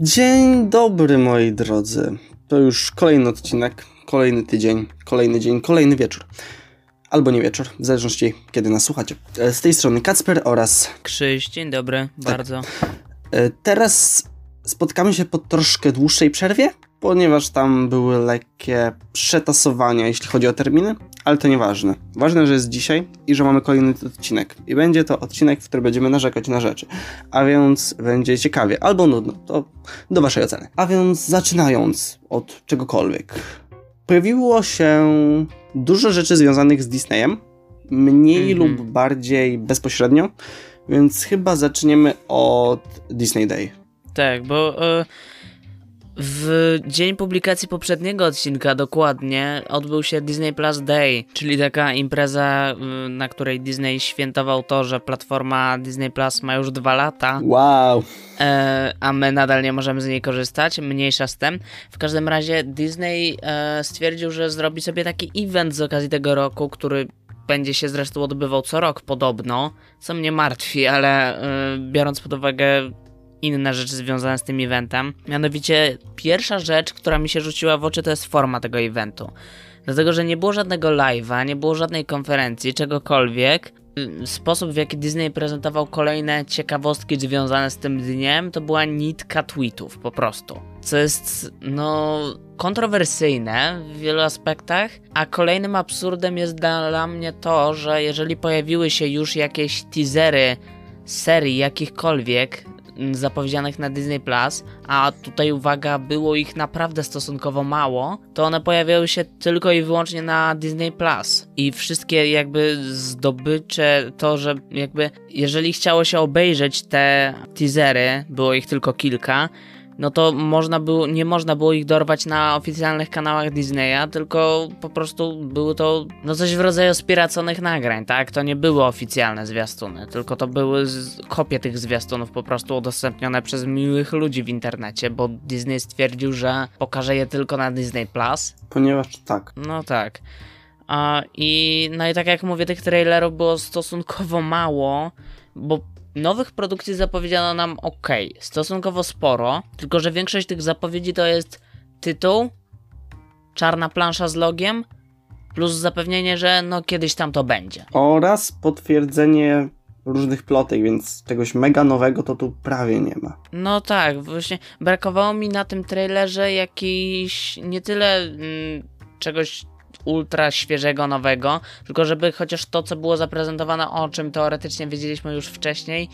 Dzień dobry moi drodzy. To już kolejny odcinek, kolejny tydzień, kolejny dzień, kolejny wieczór. Albo nie wieczór, w zależności kiedy nas słuchacie. E, Z tej strony Kacper oraz Krzyś, dzień dobry, bardzo. e, teraz spotkamy się po troszkę dłuższej przerwie, ponieważ tam były lekkie przetasowania, jeśli chodzi o terminy, ale to nieważne. Ważne, że jest dzisiaj i że mamy kolejny odcinek. I będzie to odcinek, w którym będziemy narzekać na rzeczy. A więc będzie ciekawie albo nudno. To do waszej oceny. A więc zaczynając od czegokolwiek. Pojawiło się dużo rzeczy związanych z Disneyem. Mniej Mhm. lub bardziej bezpośrednio. Więc chyba zaczniemy od Disney Day. Tak, bo e, w dzień publikacji poprzedniego odcinka dokładnie odbył się Disney Plus Day, czyli taka impreza, y, na której Disney świętował to, że platforma Disney Plus ma już dwa lata, Wow! e, a my nadal nie możemy z niej korzystać, mniejsza z tym. W każdym razie Disney e, stwierdził, że zrobi sobie taki event z okazji tego roku, który będzie się zresztą odbywał co rok podobno, co mnie martwi, ale e, biorąc pod uwagę inne rzeczy związane z tym eventem. Mianowicie pierwsza rzecz, która mi się rzuciła w oczy, to jest forma tego eventu. Dlatego, że nie było żadnego live'a, nie było żadnej konferencji, czegokolwiek. Sposób, w jaki Disney prezentował kolejne ciekawostki związane z tym dniem, to była nitka tweetów, po prostu. Co jest, no, kontrowersyjne w wielu aspektach, a kolejnym absurdem jest dla mnie to, że jeżeli pojawiły się już jakieś teasery serii jakichkolwiek zapowiedzianych na Disney Plus, a tutaj uwaga, było ich naprawdę stosunkowo mało, to one pojawiały się tylko i wyłącznie na Disney Plus. I wszystkie jakby zdobycze, to, że jakby jeżeli chciało się obejrzeć te teasery, było ich tylko kilka, no to można było, nie można było ich dorwać na oficjalnych kanałach Disneya, tylko po prostu były to no coś w rodzaju spiraconych nagrań, tak? To nie były oficjalne zwiastuny, tylko to były kopie tych zwiastunów po prostu udostępnione przez miłych ludzi w internecie, bo Disney stwierdził, że pokaże je tylko na Disney Plus. Ponieważ tak. No tak. A, I no i tak jak mówię, tych trailerów było stosunkowo mało, bo nowych produkcji zapowiedziano nam ok, stosunkowo sporo, tylko że większość tych zapowiedzi to jest tytuł, czarna plansza z logiem, plus zapewnienie, że no kiedyś tam to będzie. Oraz potwierdzenie różnych plotek, więc czegoś mega nowego to tu prawie nie ma. No tak, właśnie brakowało mi na tym trailerze jakiś nie tyle mm, czegoś ultra świeżego, nowego, tylko żeby chociaż to, co było zaprezentowane, o czym teoretycznie wiedzieliśmy już wcześniej,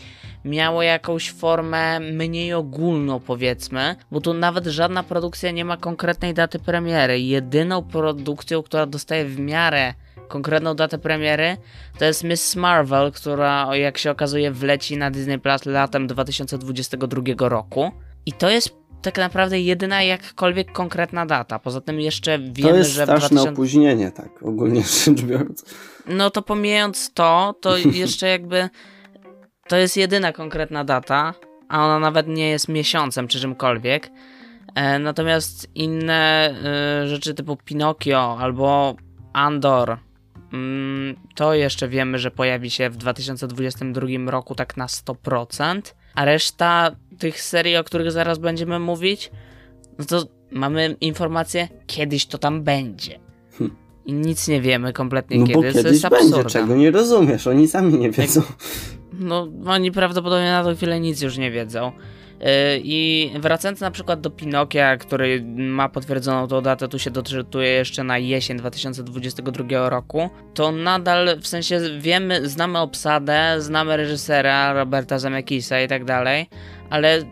miało jakąś formę mniej ogólną, powiedzmy, bo tu nawet żadna produkcja nie ma konkretnej daty premiery. Jedyną produkcją, która dostaje w miarę konkretną datę premiery, to jest Miss Marvel, która jak się okazuje wleci na Disney Plus latem 2022 roku. I to jest tak naprawdę jedyna jakkolwiek konkretna data. Poza tym jeszcze wiemy, to jest że straszne 2000... opóźnienie, tak ogólnie rzecz biorąc. No to pomijając to, to jeszcze jakby to jest jedyna konkretna data, a ona nawet nie jest miesiącem czy czymkolwiek. E, natomiast inne e, rzeczy typu Pinokio albo Andor, mm, to jeszcze wiemy, że pojawi się w 2022 roku tak na 100%, a reszta tych serii, o których zaraz będziemy mówić, no to mamy informację, kiedyś to tam będzie. Hm. I nic nie wiemy kompletnie No kiedy. bo kiedyś jest będzie, czego nie rozumiesz, oni sami nie wiedzą. No, oni prawdopodobnie na tą chwilę nic już nie wiedzą. Yy, I wracając na przykład do Pinokia, który ma potwierdzoną tą datę, tu się doczytuje jeszcze na jesień 2022 roku, to nadal w sensie wiemy, znamy obsadę, znamy reżysera Roberta Zemeckisa i tak dalej, ale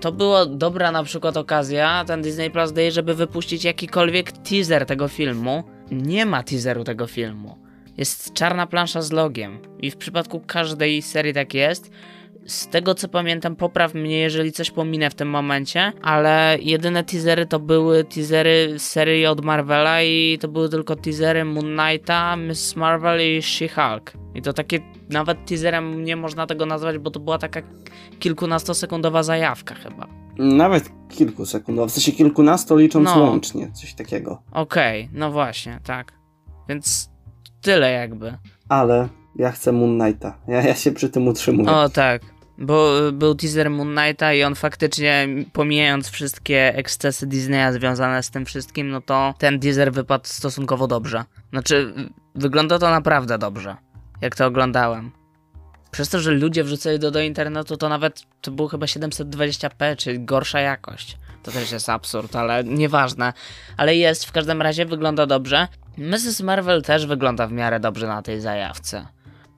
to była dobra na przykład okazja, ten Disney Plus Day, żeby wypuścić jakikolwiek teaser tego filmu. Nie ma teaseru tego filmu. Jest czarna plansza z logiem i w przypadku każdej serii tak jest. Z tego co pamiętam, popraw mnie, jeżeli coś pominę w tym momencie, ale jedyne teasery to były teasery serii od Marvela i to były tylko teasery Moon Knighta, Miss Marvel i She-Hulk. I to takie, nawet teaserem nie można tego nazwać, bo to była taka kilkunastosekundowa zajawka chyba. Nawet kilku sekund, w sensie kilkunastu licząc No. łącznie, coś takiego. Okej, no właśnie, tak. Więc tyle jakby. Ale ja chcę Moon Knighta. Ja, ja się przy tym utrzymuję. O tak. Bo był teaser Moon Knighta i on faktycznie, pomijając wszystkie ekscesy Disneya związane z tym wszystkim, no to ten teaser wypadł stosunkowo dobrze. Znaczy, wygląda to naprawdę dobrze, jak to oglądałem. Przez to, że ludzie wrzucali to do internetu, to nawet to było chyba 720p, czy gorsza jakość. To też jest absurd, ale nieważne. Ale jest, w każdym razie wygląda dobrze. Mrs. Marvel też wygląda w miarę dobrze na tej zajawce.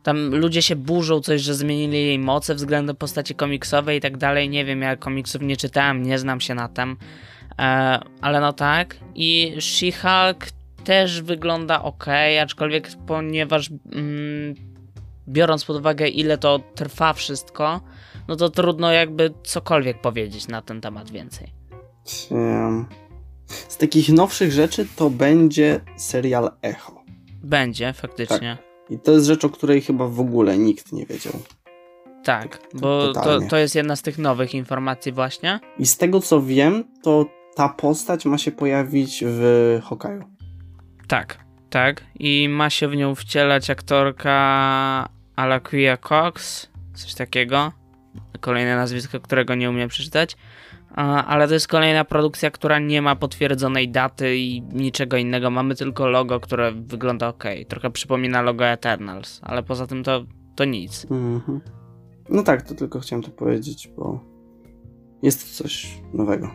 Tam ludzie się burzą coś, że zmienili jej moce względem postaci komiksowej i tak dalej. Nie wiem, ja komiksów nie czytałem, nie znam się na tym. E, ale no tak. I She-Hulk też wygląda ok, aczkolwiek ponieważ mm, biorąc pod uwagę ile to trwa wszystko, no to trudno jakby cokolwiek powiedzieć na ten temat więcej. Z takich nowszych rzeczy to będzie serial Echo. Będzie, faktycznie. Tak. I to jest rzecz, o której chyba w ogóle nikt nie wiedział. Tak, bo to, to jest jedna z tych nowych informacji właśnie. I z tego co wiem, to ta postać ma się pojawić w Hokaju. Tak, tak. I ma się w nią wcielać aktorka Alaquia Cox, coś takiego. Kolejne nazwisko, którego nie umiem przeczytać ale to jest kolejna produkcja, która nie ma potwierdzonej daty i niczego innego. Mamy tylko logo, które wygląda ok. Trochę przypomina logo Eternals, ale poza tym to, to nic. Mhm. No tak, to tylko chciałem to powiedzieć, bo jest coś nowego.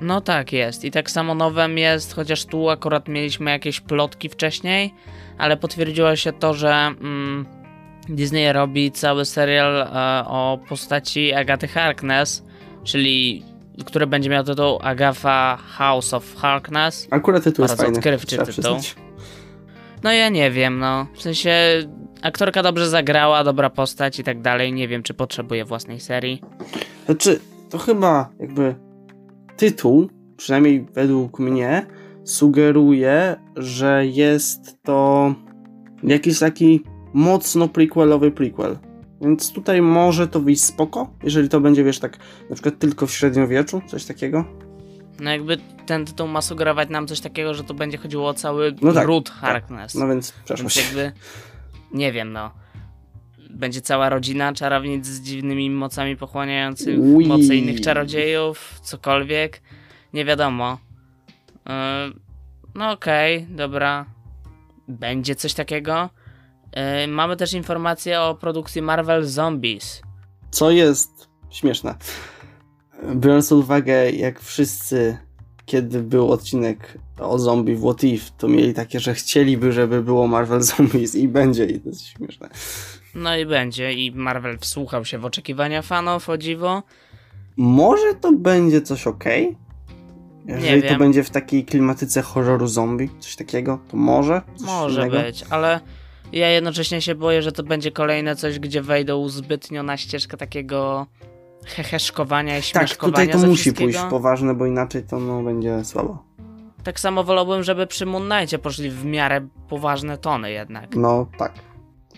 No tak, jest. I tak samo nowym jest, chociaż tu akurat mieliśmy jakieś plotki wcześniej, ale potwierdziło się to, że mm, Disney robi cały serial e, o postaci Agaty Harkness, czyli które będzie miał tytuł Agatha House of Harkness. Akurat tytuł jest fajny. odkrywczy tytuł. No ja nie wiem, no. W sensie aktorka dobrze zagrała, dobra postać i tak dalej. Nie wiem, czy potrzebuje własnej serii. Znaczy, to chyba jakby tytuł, przynajmniej według mnie, sugeruje, że jest to jakiś taki mocno prequelowy prequel. Więc tutaj może to wyjść spoko, jeżeli to będzie, wiesz, tak na przykład tylko w średniowieczu, coś takiego. No jakby ten tytuł ma sugerować nam coś takiego, że to będzie chodziło o cały no tak, ród tak. Harkness. Tak. No więc przeszłość. Więc jakby, nie wiem, no. Będzie cała rodzina czarownic z dziwnymi mocami pochłaniających Ui. mocy innych czarodziejów, cokolwiek. Nie wiadomo. Yy, no okej, okay, dobra. Będzie coś takiego. Yy, mamy też informację o produkcji Marvel Zombies. Co jest śmieszne. Biorąc pod uwagę, jak wszyscy, kiedy był odcinek o zombie w What If, to mieli takie, że chcieliby, żeby było Marvel Zombies i będzie, i to jest śmieszne. No i będzie, i Marvel wsłuchał się w oczekiwania fanów, o dziwo. Może to będzie coś ok? Jeżeli to będzie w takiej klimatyce horroru zombie, coś takiego, to może? Coś może innego? być, ale ja jednocześnie się boję, że to będzie kolejne coś, gdzie wejdą zbytnio na ścieżkę takiego heheszkowania i śmieszkowania Tak, tutaj to musi pójść poważne, bo inaczej to no, będzie słabo. Tak samo wolałbym, żeby przy Moon Knightie poszli w miarę poważne tony jednak. No, tak.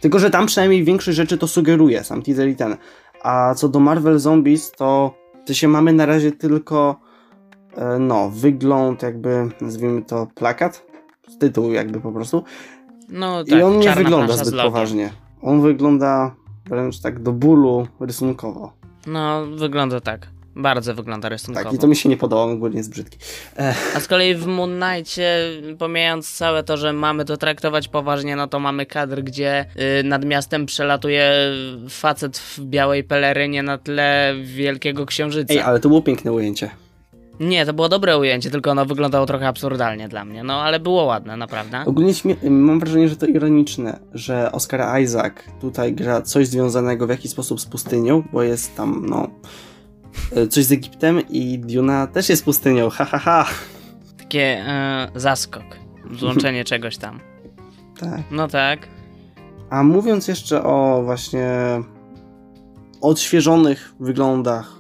Tylko, że tam przynajmniej większość rzeczy to sugeruje, sam teaser i ten. A co do Marvel Zombies, to, to się mamy na razie tylko e, no, wygląd jakby, nazwijmy to plakat, tytuł jakby po prostu, no tak, I on nie wygląda zbyt poważnie. On wygląda wręcz tak do bólu rysunkowo. No, wygląda tak. Bardzo wygląda rysunkowo. Tak, i to mi się nie podobało, ogólnie jest brzydki. Ech. A z kolei w Moon Knightie, pomijając całe to, że mamy to traktować poważnie, no to mamy kadr, gdzie y, nad miastem przelatuje facet w białej pelerynie na tle wielkiego księżyca. Ej, ale to było piękne ujęcie. Nie, to było dobre ujęcie, tylko ono wyglądało trochę absurdalnie dla mnie, no ale było ładne, naprawdę. Ogólnie mam wrażenie, że to ironiczne, że Oscar Isaac tutaj gra coś związanego w jakiś sposób z pustynią, bo jest tam, no, e, coś z Egiptem i Duna też jest pustynią, ha, ha, ha. Takie e, zaskok, złączenie czegoś tam. Tak. No tak. A mówiąc jeszcze o właśnie odświeżonych wyglądach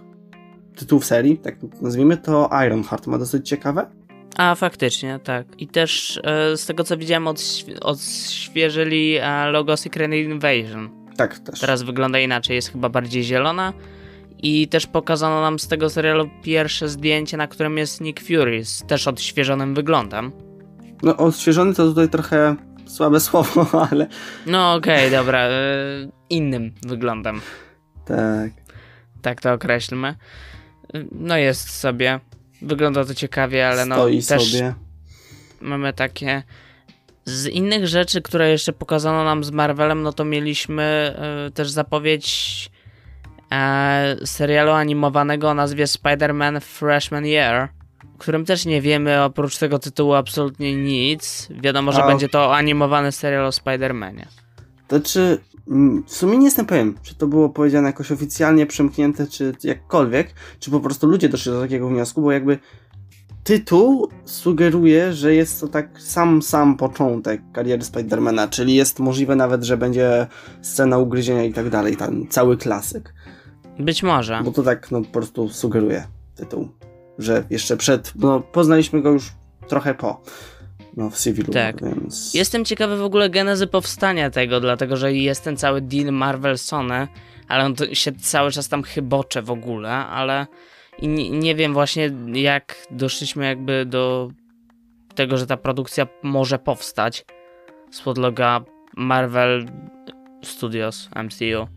tytułów serii, tak nazwijmy, to Ironheart ma dosyć ciekawe. A, faktycznie, tak. I też e, z tego co widziałem, odświe odświeżyli e, logo Secret Invasion. Tak, też. Teraz wygląda inaczej, jest chyba bardziej zielona. I też pokazano nam z tego serialu pierwsze zdjęcie, na którym jest Nick Fury z też odświeżonym wyglądem. No, odświeżony to tutaj trochę słabe słowo, ale. No, okej, okay, dobra. E, innym wyglądem. Tak. tak to określmy. No jest sobie. Wygląda to ciekawie, ale no Stoi też sobie. mamy takie... Z innych rzeczy, które jeszcze pokazano nam z Marvelem, no to mieliśmy y, też zapowiedź e, serialu animowanego o nazwie Spider-Man Freshman Year, o którym też nie wiemy oprócz tego tytułu absolutnie nic. Wiadomo, że A- będzie to animowany serial o Spider-Manie. To czy. mm, W sumie nie jestem pewien, czy to było powiedziane jakoś oficjalnie przemknięte, czy jakkolwiek, czy po prostu ludzie doszli do takiego wniosku, bo jakby tytuł sugeruje, że jest to tak sam, sam początek kariery Spidermana, czyli jest możliwe nawet, że będzie scena ugryzienia i tak dalej, ten cały klasyk. Być może. Bo to tak no, po prostu sugeruje tytuł, że jeszcze przed, no poznaliśmy go już trochę po, no w Civilu, Tak. więc... Jestem ciekawy w ogóle genezy powstania tego, dlatego że jest ten cały deal Marvel-Sony, ale on się cały czas tam chybocze w ogóle, ale i nie, nie wiem właśnie jak doszliśmy jakby do tego, że ta produkcja może powstać z podloga Marvel Studios MCU.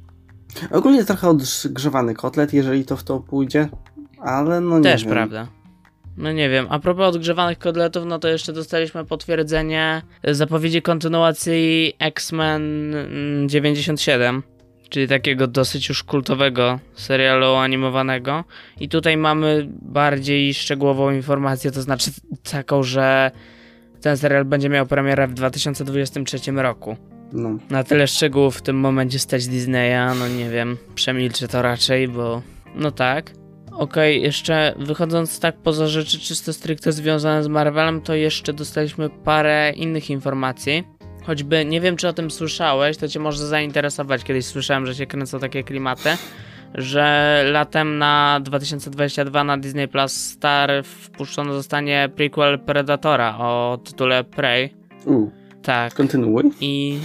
Ogólnie trochę odgrzewany kotlet, jeżeli to w to pójdzie, ale no nie Też wiem. prawda. No nie wiem, a propos odgrzewanych kotletów, no to jeszcze dostaliśmy potwierdzenie zapowiedzi kontynuacji X-Men mm, 97, czyli takiego dosyć już kultowego serialu animowanego. I tutaj mamy bardziej szczegółową informację, to znaczy taką, że ten serial będzie miał premierę w 2023 roku. No. Na tyle szczegółów w tym momencie stać Disneya, no nie wiem, przemilczę to raczej, bo no tak. Okej, jeszcze wychodząc tak poza rzeczy czysto stricte związane z Marvelem, to jeszcze dostaliśmy parę innych informacji. Choćby nie wiem, czy o tym słyszałeś, to cię może zainteresować. Kiedyś słyszałem, że się kręcą takie klimaty, że latem na 2022 na Disney Plus Star wpuszczony zostanie prequel Predatora o tytule Prey. U, Tak. kontynuuj. I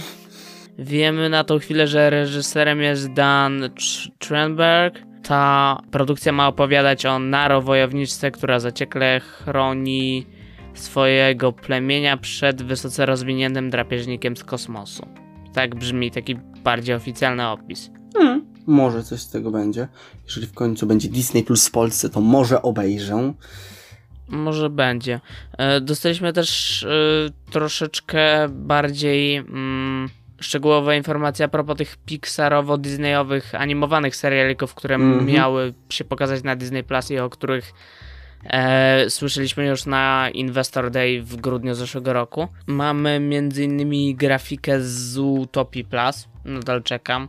wiemy na tą chwilę, że reżyserem jest Dan Tr- Trenberg. Ta produkcja ma opowiadać o Naro wojowniczce, która zaciekle chroni swojego plemienia przed wysoce rozwiniętym drapieżnikiem z kosmosu. Tak brzmi taki bardziej oficjalny opis. Hmm. Może coś z tego będzie. Jeżeli w końcu będzie Disney Plus w Polsce, to może obejrzę. Może będzie. E, Dostaliśmy też e, troszeczkę bardziej mm, szczegółowe informacje a propos tych Pixarowo-Disneyowych animowanych serialików, które Mhm. miały się pokazać na Disney Plus i o których e, słyszeliśmy już na Investor Day w grudniu zeszłego roku. Mamy m.in. grafikę z Utopii Plus. Nadal czekam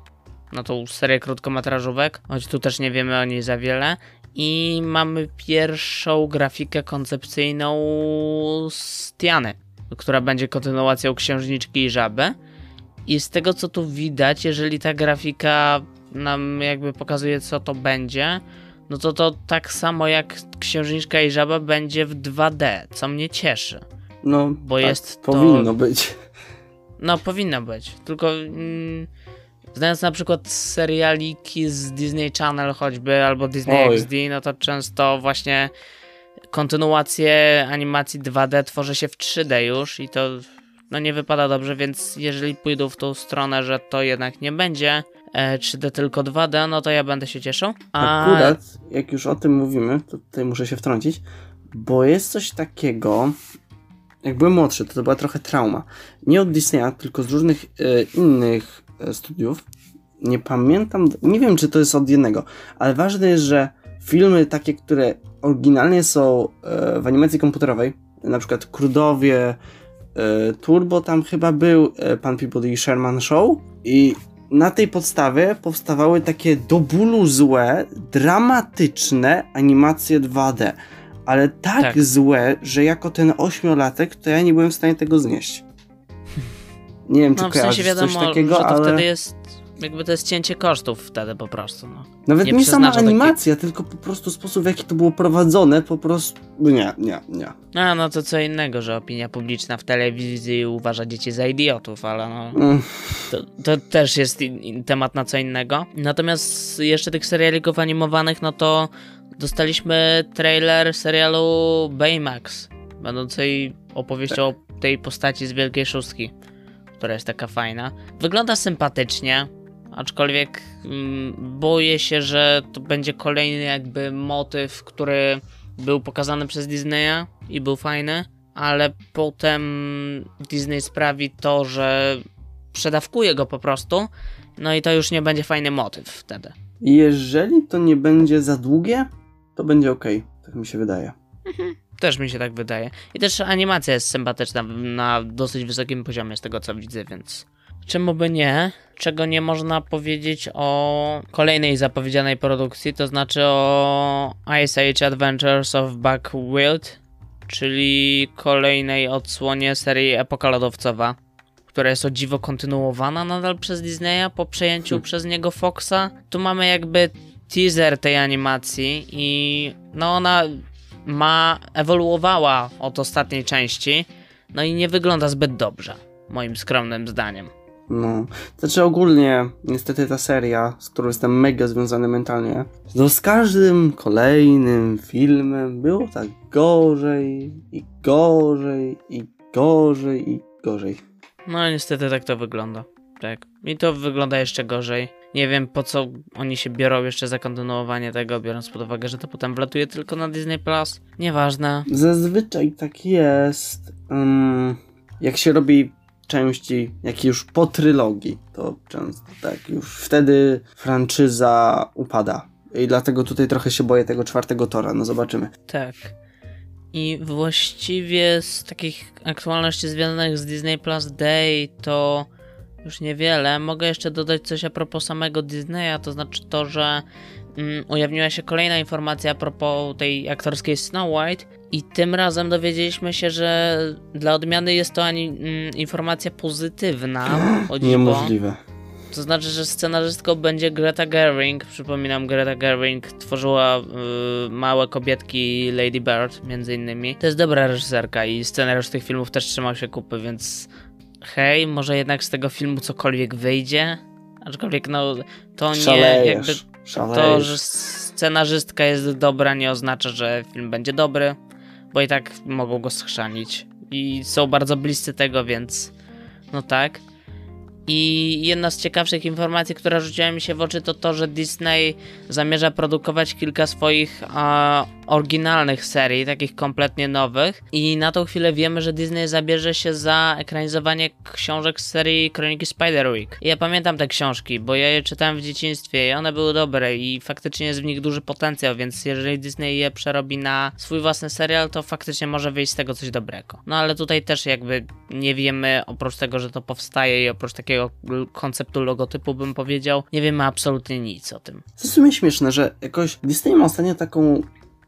na tą serię krótkometrażówek, choć tu też nie wiemy o niej za wiele. I mamy pierwszą grafikę koncepcyjną z Tiany, która będzie kontynuacją Księżniczki i Żaby. I z tego co tu widać, jeżeli ta grafika nam jakby pokazuje co to będzie, no to to tak samo jak Księżniczka i Żaba będzie w 2D, co mnie cieszy. No, Bo tak jest to- powinno być. No, powinno być. Tylko mm, znając na przykład serialiki z Disney Channel choćby, albo Disney Oj. XD, no to często właśnie kontynuacje animacji 2D tworzy się w 3D już i to no nie wypada dobrze, więc jeżeli pójdą w tą stronę, że to jednak nie będzie e, 3D tylko 2D, no to ja będę się cieszył. A Akurat, jak już o tym mówimy, to tutaj muszę się wtrącić, bo jest coś takiego, jak byłem młodszy, to to była trochę trauma. Nie od Disneya, tylko z różnych e, innych e, studiów. Nie pamiętam, nie wiem czy to jest od jednego, ale ważne jest, że filmy takie, które oryginalnie są e, w animacji komputerowej, na przykład Krudowie, e, Turbo tam chyba był, e, Pan Peabody i Sherman Show i na tej podstawie powstawały takie do bólu złe, dramatyczne animacje 2D. Ale tak, Tak. złe, że jako ten ośmiolatek, to ja nie byłem w stanie tego znieść. Nie wiem, czy no w sensie wiadomo, takiego, że to ale... wtedy jest jakby to jest cięcie kosztów wtedy po prostu, no. Nawet nie nie, sama takiej- animacja, tylko po prostu sposób, w jaki to było prowadzone, po prostu... Nie, nie, nie. A, no to co innego, że opinia publiczna w telewizji uważa dzieci za idiotów, ale no, Mm, to, to też jest in, in, temat na co innego. Natomiast jeszcze tych serialików animowanych, no to dostaliśmy trailer serialu Baymax, będącej opowieścią o tej postaci z Wielkiej Szóstki, która jest taka fajna. Wygląda sympatycznie, Aczkolwiek mm, boję się, że to będzie kolejny jakby motyw, który był pokazany przez Disneya i był fajny, ale potem Disney sprawi to, że przedawkuje go po prostu, no i to już nie będzie fajny motyw wtedy. Jeżeli to nie będzie za długie, to będzie ok, tak mi się wydaje. Też mi się tak wydaje. I też animacja jest sympatyczna na dosyć wysokim poziomie z tego co widzę, więc czemu by nie? Czego nie można powiedzieć o kolejnej zapowiedzianej produkcji, to znaczy o Ice Age Adventures of Buck Wild, czyli kolejnej odsłonie serii Epoka Lodowcowa, która jest o dziwo kontynuowana nadal przez Disneya po przejęciu hmm. przez niego Foxa. Tu mamy jakby teaser tej animacji i no ona ma ewoluowała od ostatniej części, no i nie wygląda zbyt dobrze, moim skromnym zdaniem. No, znaczy ogólnie, niestety ta seria, z którą jestem mega związany mentalnie, no z każdym kolejnym filmem było tak gorzej i gorzej i gorzej i gorzej. No niestety tak to wygląda. Tak. I to wygląda jeszcze gorzej. Nie wiem po co oni się biorą jeszcze za kontynuowanie tego, biorąc pod uwagę, że to potem wlatuje tylko na Disney Plus. Nieważne. Zazwyczaj tak jest. Um, jak się robi części, jak już po trylogii, to często tak, już wtedy franczyza upada. I dlatego tutaj trochę się boję tego czwartego tora, no zobaczymy. Tak. I właściwie z takich aktualności związanych z Disney Plus Day to już niewiele. Mogę jeszcze dodać coś a propos samego Disneya, to znaczy to, że mm, ujawniła się kolejna informacja a propos tej aktorskiej Snow White i tym razem dowiedzieliśmy się, że dla odmiany jest to ani, mm, informacja pozytywna. Niemożliwe. To znaczy, że scenarzystką będzie Greta Gerwig. Przypominam, Greta Gerwig tworzyła y, małe kobietki Lady Bird, między innymi. To jest dobra reżyserka i scenariusz tych filmów też trzymał się kupy, więc hej, może jednak z tego filmu cokolwiek wyjdzie. Aczkolwiek no, to nie Szalejesz. jakby Szalejesz. to, że scenarzystka jest dobra nie oznacza, że film będzie dobry, bo i tak mogą go schrzanić. I są bardzo bliscy tego, więc no tak. I jedna z ciekawszych informacji, która rzuciła mi się w oczy, to to, że Disney zamierza produkować kilka swoich a, oryginalnych serii, takich kompletnie nowych. I na tą chwilę wiemy, że Disney zabierze się za ekranizowanie książek z serii Kroniki Spiderwick. I ja pamiętam te książki, bo ja je czytałem w dzieciństwie i one były dobre i faktycznie jest w nich duży potencjał, więc jeżeli Disney je przerobi na swój własny serial, to faktycznie może wyjść z tego coś dobrego. No ale tutaj też jakby nie wiemy, oprócz tego, że to powstaje i oprócz takiego konceptu logotypu bym powiedział, nie wiemy absolutnie nic o tym. To w sumie śmieszne, że jakoś Disney ma ostatnio taką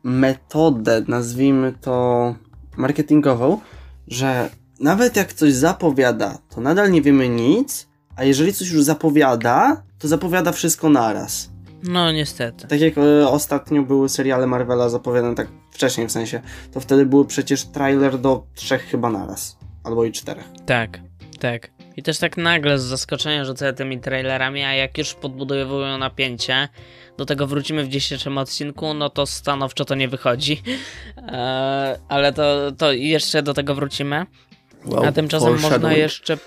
metodę, nazwijmy to marketingową, że nawet jak coś zapowiada, to nadal nie wiemy nic, a jeżeli coś już zapowiada, to zapowiada wszystko naraz. No, niestety. Tak jak e, ostatnio były seriale Marvela zapowiadane tak wcześniej w sensie, to wtedy były przecież trailer do trzech chyba naraz. Albo i czterech. Tak, tak. I też tak nagle z zaskoczenia rzucają tymi trailerami, a jak już podbudowują napięcie, do tego wrócimy w dzisiejszym odcinku, no to stanowczo to nie wychodzi. Eee, ale to, to jeszcze do tego wrócimy. Wow, a tymczasem można jeszcze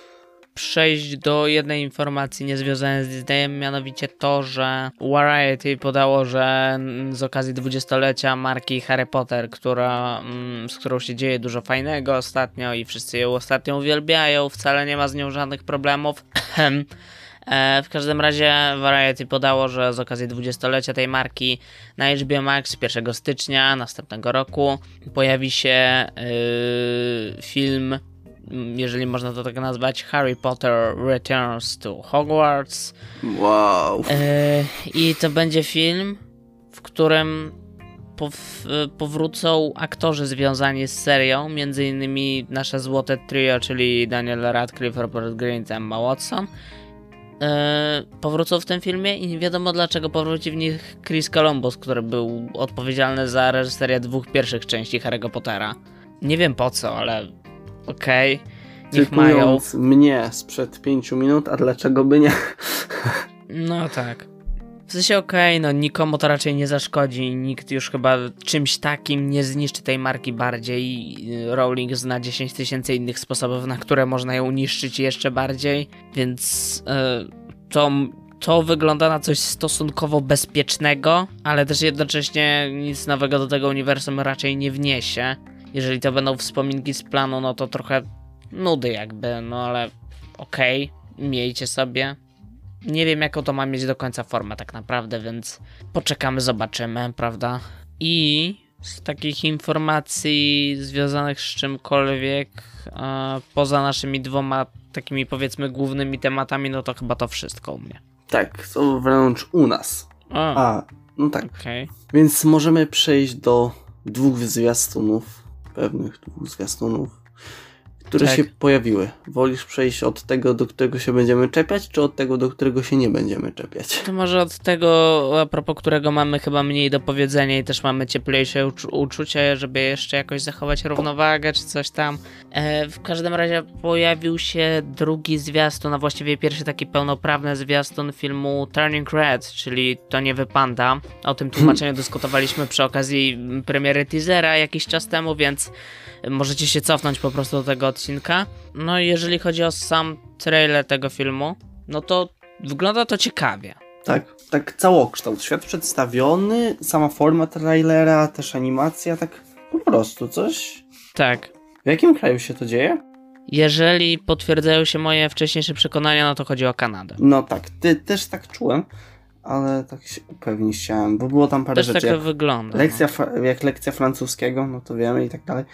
przejść do jednej informacji niezwiązanej z Disneyem, mianowicie to, że Variety podało, że z okazji dwudziestolecia marki Harry Potter, która, mm, z którą się dzieje dużo fajnego ostatnio i wszyscy ją ostatnio uwielbiają, wcale nie ma z nią żadnych problemów. E, w każdym razie Variety podało, że z okazji dwudziestolecia tej marki na HBO Max 1 stycznia następnego roku pojawi się yy, film jeżeli można to tak nazwać, Harry Potter Returns to Hogwarts. Wow. E, I to będzie film, w którym powrócą aktorzy związani z serią, między innymi nasze złote trio, czyli Daniel Radcliffe, Robert Green i Emma Watson. E, powrócą w tym filmie i nie wiadomo dlaczego powróci w nich Chris Columbus, który był odpowiedzialny za reżyserię dwóch pierwszych części Harry'ego Pottera. Nie wiem po co, ale okej. Okay. Niech mają. mnie sprzed pięciu minut, a dlaczego by nie? No tak. W sensie okej, okay, no nikomu to raczej nie zaszkodzi, nikt już chyba czymś takim nie zniszczy tej marki bardziej. Rowling zna 10 tysięcy innych sposobów, na które można ją niszczyć jeszcze bardziej, więc yy, to to wygląda na coś stosunkowo bezpiecznego, ale też jednocześnie nic nowego do tego uniwersum raczej nie wniesie. Jeżeli to będą wspominki z planu, no to trochę nudy jakby, no ale okej, okay, miejcie sobie. Nie wiem jaką to ma mieć do końca formę tak naprawdę, więc poczekamy, zobaczymy, prawda? I z takich informacji związanych z czymkolwiek, e, poza naszymi dwoma takimi powiedzmy głównymi tematami, no to chyba to wszystko u mnie. Tak, to wręcz u nas. O, A, no tak. okej. Więc możemy przejść do dwóch zwiastunów, pewnych dwóch zwiastunów, które Tak. się pojawiły. Wolisz przejść od tego, do którego się będziemy czepiać, czy od tego, do którego się nie będziemy czepiać? To może od tego, a propos którego mamy chyba mniej do powiedzenia i też mamy cieplejsze uczu- uczucie, żeby jeszcze jakoś zachować równowagę czy coś tam. E, w każdym razie pojawił się drugi zwiastun, a właściwie pierwszy taki pełnoprawny zwiastun filmu Turning Red, czyli To nie wypanda. O tym tłumaczeniu dyskutowaliśmy przy okazji premiery teasera jakiś czas temu, więc możecie się cofnąć po prostu do tego odcinka. No i jeżeli chodzi o sam trailer tego filmu, no to wygląda to ciekawie. Tak, tak całokształt. Świat przedstawiony, sama forma trailera, też animacja, tak po prostu coś. Tak. W jakim kraju się to dzieje? Jeżeli potwierdzają się moje wcześniejsze przekonania, no to chodzi o Kanadę. No tak, ty też tak czułem, ale tak się upewnić chciałem, bo było tam parę Też rzeczy. tak to wygląda. lekcja, fra- jak lekcja francuskiego, no to wiemy i tak dalej.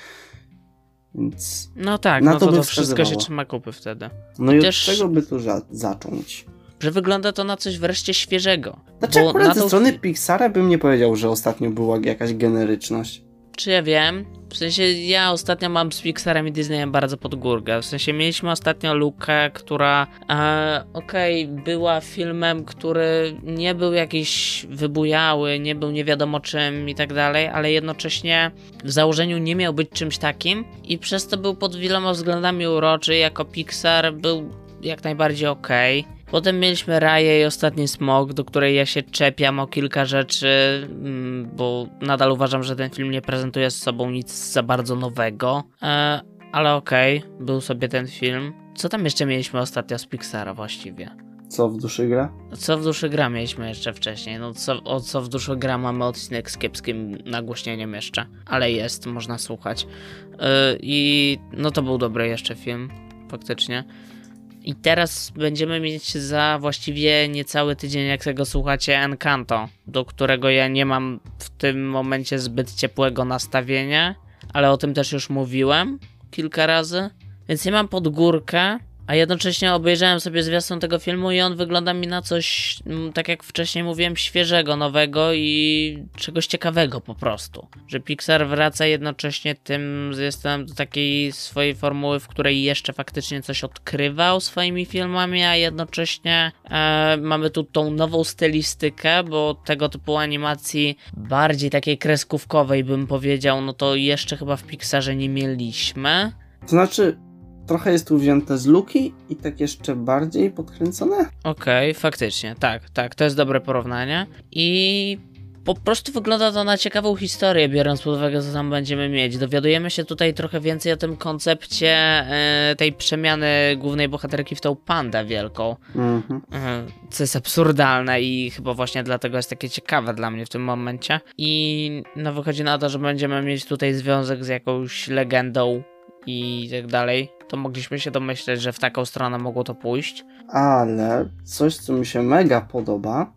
Więc. No, tak, na no to to, to wszystko się trzyma kupy wtedy. No i Też- od czego by tu za- zacząć? Że wygląda to na coś wreszcie świeżego. Znaczy, Bo akurat na ze tą strony Pixara bym nie powiedział, że ostatnio była jakaś generyczność. Czy ja wiem? W sensie ja ostatnio mam z Pixarem i Disneyem bardzo pod górkę. W sensie mieliśmy ostatnio Lukę, która e, okej, była filmem, który nie był jakiś wybujały, nie był nie wiadomo czym i tak dalej, ale jednocześnie w założeniu nie miał być czymś takim i przez to był pod wieloma względami uroczy. Jako Pixar był jak najbardziej okej. Potem mieliśmy Raję i Ostatni Smok, do której ja się czepiam o kilka rzeczy, mm, bo nadal uważam, że ten film nie prezentuje z sobą nic za bardzo nowego. E, ale okej, był sobie ten film. Co tam jeszcze mieliśmy ostatnio z Pixara właściwie? Co w duszy gra? Co w duszy gra mieliśmy jeszcze wcześniej? No co, o co w duszy gra mamy odcinek z kiepskim nagłośnieniem jeszcze, ale jest, można słuchać. Yy, I no to był dobry jeszcze film, faktycznie. I teraz będziemy mieć za właściwie niecały tydzień, jak tego słuchacie, Encanto, do którego ja nie mam w tym momencie zbyt ciepłego nastawienia, ale o tym też już mówiłem kilka razy. Więc nie mam pod górkę, a jednocześnie obejrzałem sobie zwiastun tego filmu i on wygląda mi na coś, tak jak wcześniej mówiłem, świeżego, nowego i czegoś ciekawego po prostu. Że Pixar wraca jednocześnie tym zwiastunem do takiej swojej formuły, w której jeszcze faktycznie coś odkrywał swoimi filmami, a jednocześnie e, mamy tu tą nową stylistykę, bo tego typu animacji bardziej takiej kreskówkowej bym powiedział, no to jeszcze chyba w Pixarze nie mieliśmy. To znaczy, trochę jest tu wzięte z luki i tak jeszcze bardziej podkręcone? Okej, faktycznie, tak, tak, to jest dobre porównanie. I po prostu wygląda to na ciekawą historię, biorąc pod uwagę, co tam będziemy mieć. Dowiadujemy się tutaj trochę więcej o tym koncepcie e, tej przemiany głównej bohaterki w tą pandę wielką. Mhm. E, co jest absurdalne i chyba właśnie dlatego jest takie ciekawe dla mnie w tym momencie. I no wychodzi na to, że będziemy mieć tutaj związek z jakąś legendą i tak dalej. To mogliśmy się domyśleć, że w taką stronę mogło to pójść. Ale coś, co mi się mega podoba,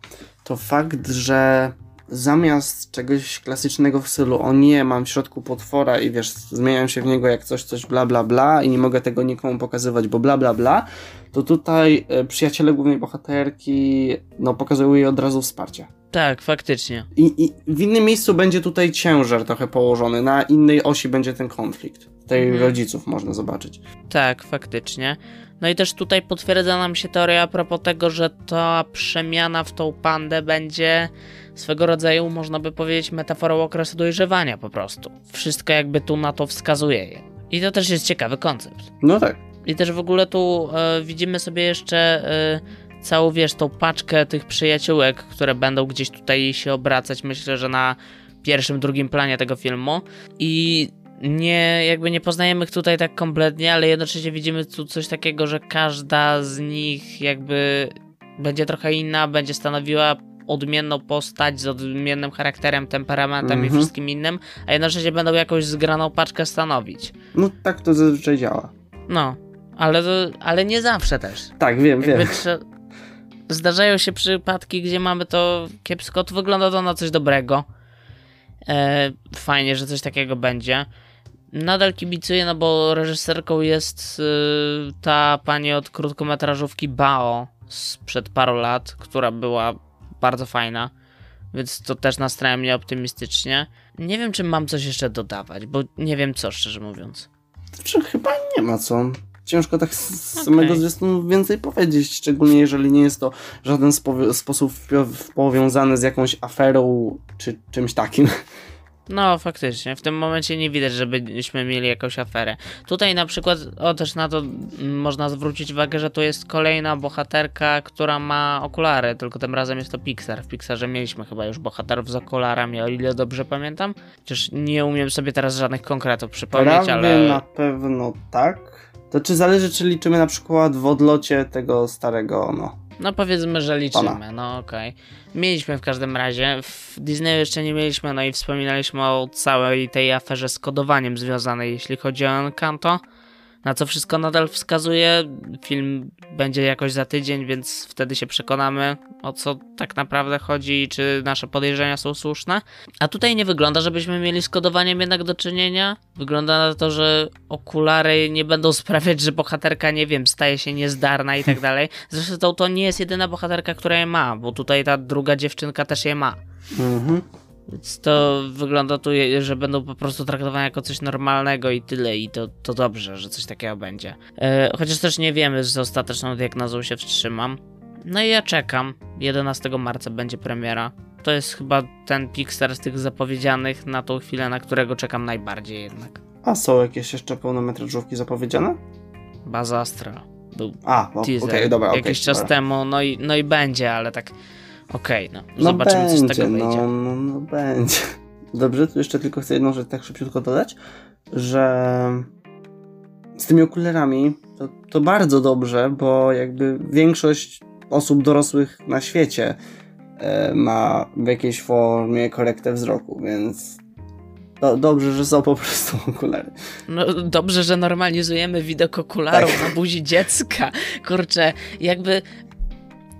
to fakt, że zamiast czegoś klasycznego w stylu o nie, mam w środku potwora i wiesz, zmieniam się w niego jak coś, coś bla bla bla i nie mogę tego nikomu pokazywać, bo bla bla bla, to tutaj e, przyjaciele głównej bohaterki no pokazują jej od razu wsparcie. Tak, faktycznie. I, I w innym miejscu będzie tutaj ciężar trochę położony, na innej osi będzie ten konflikt. Tutaj Mhm. rodziców można zobaczyć. Tak, faktycznie. No i też tutaj potwierdza nam się teoria a propos tego, że ta przemiana w tą pandę będzie swego rodzaju, można by powiedzieć, metaforą okresu dojrzewania po prostu. Wszystko jakby tu na to wskazuje. I to też jest ciekawy koncept. No tak. I też w ogóle tu e, widzimy sobie jeszcze e, całą, wiesz, tą paczkę tych przyjaciółek, które będą gdzieś tutaj się obracać, myślę, że na pierwszym, drugim planie tego filmu. I nie, jakby nie poznajemy ich tutaj tak kompletnie, ale jednocześnie widzimy tu coś takiego, że każda z nich jakby będzie trochę inna, będzie stanowiła odmienną postać z odmiennym charakterem, temperamentem mm -hmm. i mhm. wszystkim innym, a jednocześnie będą jakąś zgraną paczkę stanowić. No tak to zazwyczaj działa. No, ale, ale nie zawsze też. Tak, wiem, Jakby wiem. Zdarzają się przypadki, gdzie mamy to kiepsko, to wygląda to na coś dobrego. E, fajnie, że coś takiego będzie. Nadal kibicuję, no bo reżyserką jest y, ta pani od krótkometrażówki Bao sprzed paru lat, która była bardzo fajna, więc to też nastraja mnie optymistycznie. Nie wiem, czy mam coś jeszcze dodawać, bo nie wiem co, szczerze mówiąc. Znaczy, chyba nie ma co. Ciężko tak z okay. samego zwiastunu więcej powiedzieć, szczególnie jeżeli nie jest to w żaden sposób powiązane z jakąś aferą czy czymś takim. No, faktycznie. W tym momencie nie widać, żebyśmy mieli jakąś aferę. Tutaj na przykład, o też na to można zwrócić uwagę, że tu jest kolejna bohaterka, która ma okulary, tylko tym razem jest to Pixar. W Pixarze mieliśmy chyba już bohaterów z okularami, o ile dobrze pamiętam. Chociaż nie umiem sobie teraz żadnych konkretów przypomnieć, Prawie ale... na pewno tak. To czy zależy, czy liczymy na przykład w odlocie tego starego, no, no powiedzmy, że liczymy, no okej. Okay. Mieliśmy w każdym razie, w Disneyu jeszcze nie mieliśmy, no i wspominaliśmy o całej tej aferze z kodowaniem związanej, jeśli chodzi o Encanto. Na co wszystko nadal wskazuje. Film będzie jakoś za tydzień, więc wtedy się przekonamy, o co tak naprawdę chodzi i czy nasze podejrzenia są słuszne. A tutaj nie wygląda, żebyśmy mieli z kodowaniem jednak do czynienia. Wygląda na to, że okulary nie będą sprawiać, że bohaterka, nie wiem, staje się niezdarna i tak dalej. Zresztą to nie jest jedyna bohaterka, która je ma, bo tutaj ta druga dziewczynka też je ma. Mhm. Więc to wygląda tu, że będą po prostu traktowane jako coś normalnego i tyle, i to, to dobrze, że coś takiego będzie. E, chociaż też nie wiemy z ostateczną diagnozą się wstrzymam. No i ja czekam. 11 marca będzie premiera. To jest chyba ten Pixar z tych zapowiedzianych na tą chwilę, na którego czekam najbardziej jednak. A są jakieś jeszcze pełnometrażówki zapowiedziane? Baza Astral. Był A, teaser okay, dobra, jakiś okay, czas dobra. temu, no i, no i będzie, ale tak Okej, okay, no. Zobaczymy, no będzie, co z tego no, wyjdzie. No, no będzie. Dobrze, tu jeszcze tylko chcę jedną rzecz tak szybciutko dodać, że z tymi okularami to, to bardzo dobrze, bo jakby większość osób dorosłych na świecie e, ma w jakiejś formie korektę wzroku, więc do, dobrze, że są po prostu okulary. No dobrze, że normalizujemy widok okularów tak. na buzi dziecka. Kurczę, jakby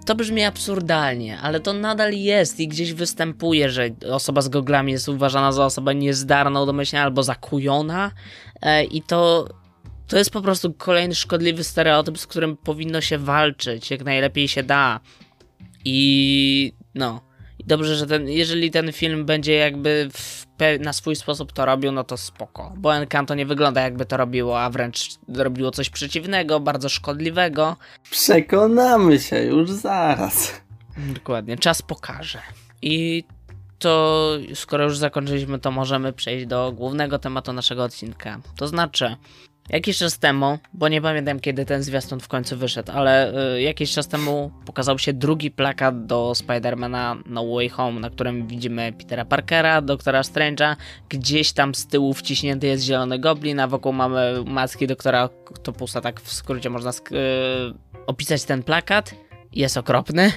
to brzmi absurdalnie, ale to nadal jest i gdzieś występuje, że osoba z goglami jest uważana za osobę niezdarną domyślnie albo zakujona e, i to to jest po prostu kolejny szkodliwy stereotyp, z którym powinno się walczyć, jak najlepiej się da. I no, dobrze, że ten, jeżeli ten film będzie jakby na swój sposób to robił, no to spoko. Bo Encanto nie wygląda jakby to robiło, a wręcz robiło coś przeciwnego, bardzo szkodliwego. Przekonamy się już zaraz. Dokładnie, czas pokaże. I to skoro już zakończyliśmy, to możemy przejść do głównego tematu naszego odcinka. To znaczy, Jakiś czas temu, bo nie pamiętam kiedy ten zwiastun w końcu wyszedł, ale y, jakiś czas temu pokazał się drugi plakat do Spidermana No Way Home, na którym widzimy Petera Parkera, Doktora Strange'a, gdzieś tam z tyłu wciśnięty jest zielony goblin, a wokół mamy maski Doktora Octopusa, tak w skrócie można sk- y, opisać ten plakat. Jest okropny. Y,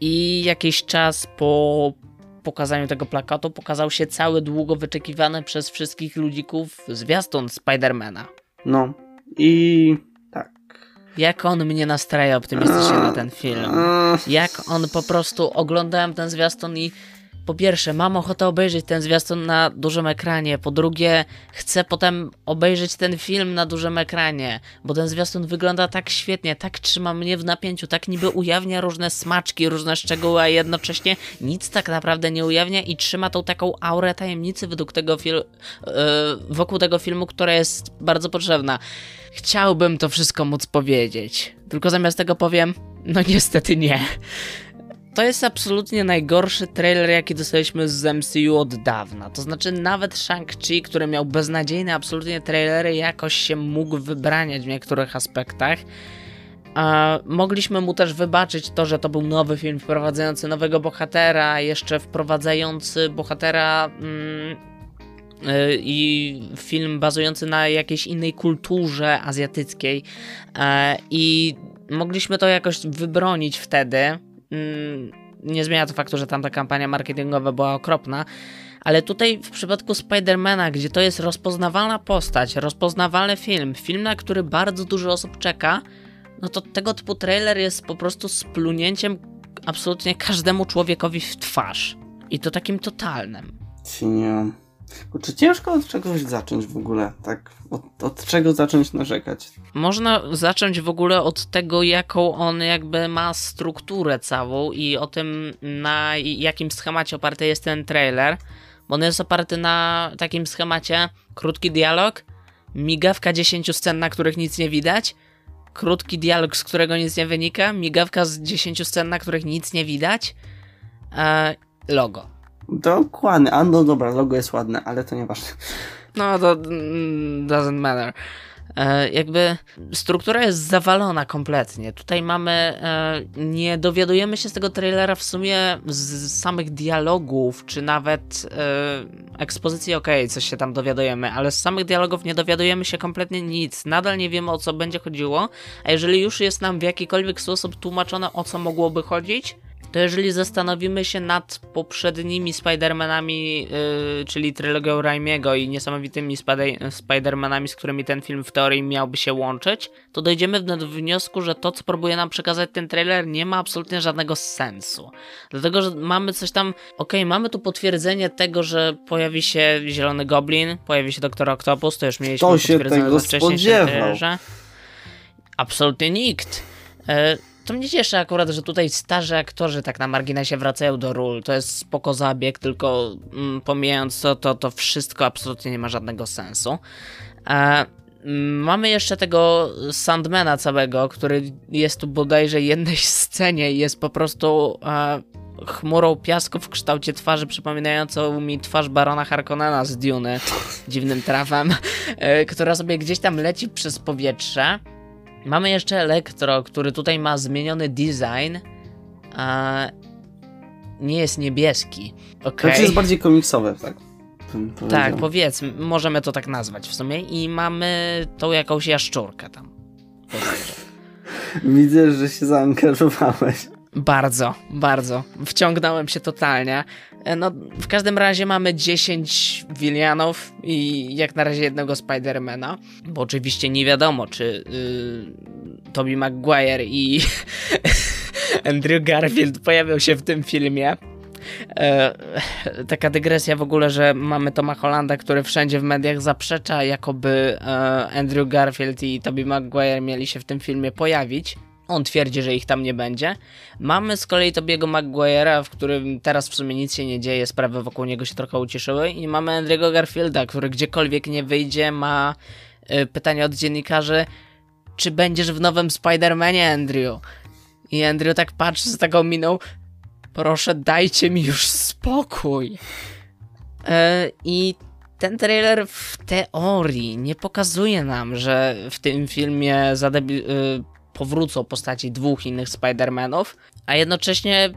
I jakiś czas po pokazaniu tego plakatu pokazał się cały długo wyczekiwany przez wszystkich ludzików zwiastun Spidermana. No i tak. Jak on mnie nastraja optymistycznie na ten film. Jak on po prostu oglądałem ten zwiastun i po pierwsze, mam ochotę obejrzeć ten zwiastun na dużym ekranie. Po drugie, chcę potem obejrzeć ten film na dużym ekranie, bo ten zwiastun wygląda tak świetnie, tak trzyma mnie w napięciu, tak niby ujawnia różne smaczki, różne szczegóły, a jednocześnie nic tak naprawdę nie ujawnia i trzyma tą taką aurę tajemnicy według tego yy, wokół tego filmu, która jest bardzo potrzebna. Chciałbym to wszystko móc powiedzieć, tylko zamiast tego powiem, no niestety nie. To jest absolutnie najgorszy trailer, jaki dostaliśmy z MCU od dawna. To znaczy, nawet Shang-Chi, który miał beznadziejne absolutnie trailery, jakoś się mógł wybraniać w niektórych aspektach. A mogliśmy mu też wybaczyć to, że to był nowy film wprowadzający nowego bohatera, jeszcze wprowadzający bohatera. Mm, y, i film bazujący na jakiejś innej kulturze azjatyckiej. E, I mogliśmy to jakoś wybronić wtedy. Mm, nie zmienia to faktu, że tamta kampania marketingowa była okropna, ale tutaj w przypadku Spidermana, gdzie to jest rozpoznawalna postać, rozpoznawalny film, film, na który bardzo dużo osób czeka, no to tego typu trailer jest po prostu splunięciem absolutnie każdemu człowiekowi w twarz. I to takim totalnym. Nie. Czy ciężko od czegoś zacząć w ogóle? Tak, od, od, czego zacząć narzekać? Można zacząć w ogóle od tego, jaką on jakby ma strukturę całą i o tym, na jakim schemacie oparty jest ten trailer. Bo on jest oparty na takim schemacie krótki dialog, migawka 10 scen, na których nic nie widać, krótki dialog, z którego nic nie wynika, migawka z 10 scen, na których nic nie widać, e, logo. Dokładnie, a no dobra, logo jest ładne, ale to nieważne. No to mm, doesn't matter. E, jakby struktura jest zawalona kompletnie. Tutaj mamy, e, nie dowiadujemy się z tego trailera w sumie z samych dialogów, czy nawet e, ekspozycji, ok, coś się tam dowiadujemy, ale z samych dialogów nie dowiadujemy się kompletnie nic. Nadal nie wiemy o co będzie chodziło, a jeżeli już jest nam w jakikolwiek sposób tłumaczone o co mogłoby chodzić, to jeżeli zastanowimy się nad poprzednimi Spider-Manami, yy, czyli trylogią Raimiego i niesamowitymi Spider-Manami, z którymi ten film w teorii miałby się łączyć, to dojdziemy do wniosku, że to, co próbuje nam przekazać ten trailer, nie ma absolutnie żadnego sensu. Dlatego, że mamy coś tam, okej, okay, mamy tu potwierdzenie tego, że pojawi się Zielony Goblin, pojawi się Doktor Octopus, to już mieliśmy to się tego spodziewał. Absolutnie nikt. Yy, to mnie cieszy akurat, że tutaj starzy aktorzy tak na marginesie wracają do ról. To jest spoko zabieg, tylko mm, pomijając to, to, to wszystko absolutnie nie ma żadnego sensu. E, mamy jeszcze tego Sandmana całego, który jest tu bodajże jednej scenie i jest po prostu e, chmurą piasku w kształcie twarzy przypominającą mi twarz Barona Harkonnena z Duny, dziwnym trafem, e, która sobie gdzieś tam leci przez powietrze Mamy jeszcze Elektro, który tutaj ma zmieniony design, a nie jest niebieski. Okay. To jest bardziej komiksowe, tak? Tak, powiedzmy, możemy to tak nazwać w sumie. I mamy tą jakąś jaszczurkę tam. Widzę, że się zaangażowałeś. Bardzo, bardzo. Wciągnąłem się totalnie. E, no, w każdym razie mamy 10 Willianów i jak na razie jednego Spidermana, bo oczywiście nie wiadomo, czy yy, Tobey Maguire i Andrew Garfield pojawią się w tym filmie. E, taka dygresja w ogóle, że mamy Toma Hollanda, który wszędzie w mediach zaprzecza, jakoby e, Andrew Garfield i Tobey Maguire mieli się w tym filmie pojawić. On twierdzi, że ich tam nie będzie. Mamy z kolei Tobiego Maguire'a, w którym teraz w sumie nic się nie dzieje, sprawy wokół niego się trochę ucieszyły. I mamy Andrego Garfielda, który gdziekolwiek nie wyjdzie, ma y, pytanie od dziennikarzy, czy będziesz w nowym Spider-Manie, Andrew? I Andrew tak patrzy z taką miną, proszę dajcie mi już spokój. Y, I ten trailer w teorii nie pokazuje nam, że w tym filmie zadebi- y, powrócą postaci dwóch innych Spider-Manów, a jednocześnie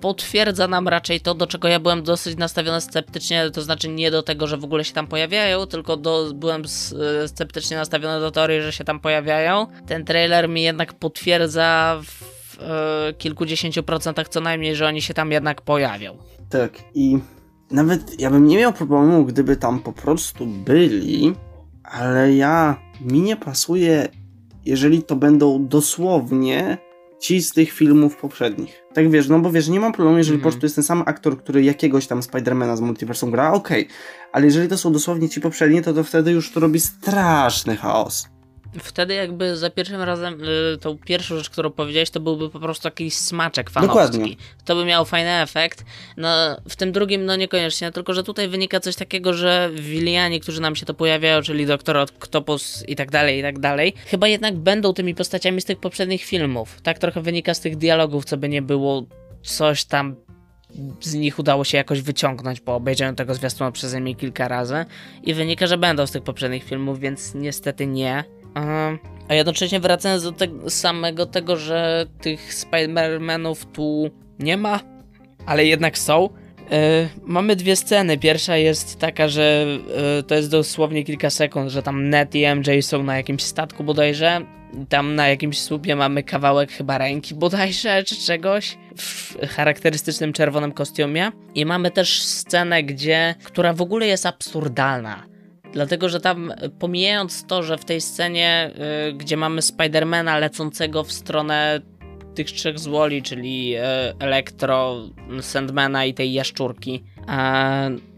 potwierdza nam raczej to, do czego ja byłem dosyć nastawiony sceptycznie, to znaczy nie do tego, że w ogóle się tam pojawiają, tylko do, byłem e, sceptycznie nastawiony do teorii, że się tam pojawiają. Ten trailer mi jednak potwierdza w e, kilkudziesięciu procentach co najmniej, że oni się tam jednak pojawią. Tak, i nawet ja bym nie miał problemu, gdyby tam po prostu byli, ale ja mi nie pasuje jeżeli to będą dosłownie ci z tych filmów poprzednich. Tak wiesz, no bo wiesz, nie mam problemu, jeżeli mm. po prostu jest ten sam aktor, który jakiegoś tam Spidermana z multiversum gra, okej, okay. ale jeżeli to są dosłownie ci poprzedni, to to wtedy już to robi straszny chaos wtedy jakby za pierwszym razem, y, tą pierwszą rzecz, którą powiedziałeś, to byłby po prostu jakiś smaczek fanowski. Dokładnie. To by miał fajny efekt. No, w tym drugim, no niekoniecznie, tylko że tutaj wynika coś takiego, że Wiliani, którzy nam się to pojawiają, czyli Doktor Octopus i tak dalej, i tak dalej, chyba jednak będą tymi postaciami z tych poprzednich filmów. Tak trochę wynika z tych dialogów, co by nie było coś tam z nich udało się jakoś wyciągnąć po obejrzeniu tego zwiastunu przeze mnie kilka razy i wynika, że będą z tych poprzednich filmów, więc niestety nie. A jednocześnie wracając do tego samego tego, że tych Spider-Manów tu nie ma, ale jednak są. E, mamy dwie sceny. Pierwsza jest taka, że e, to jest dosłownie kilka sekund, że tam Ned i MJ są na jakimś statku bodajże. Tam na jakimś słupie mamy kawałek chyba ręki bodajże, czy czegoś w charakterystycznym czerwonym kostiumie. I mamy też scenę, gdzie, która w ogóle jest absurdalna. Dlatego, że tam pomijając to, że w tej scenie, y, gdzie mamy Spidermana lecącego w stronę tych trzech złoli, czyli y, Elektro, Sandmana i tej jaszczurki,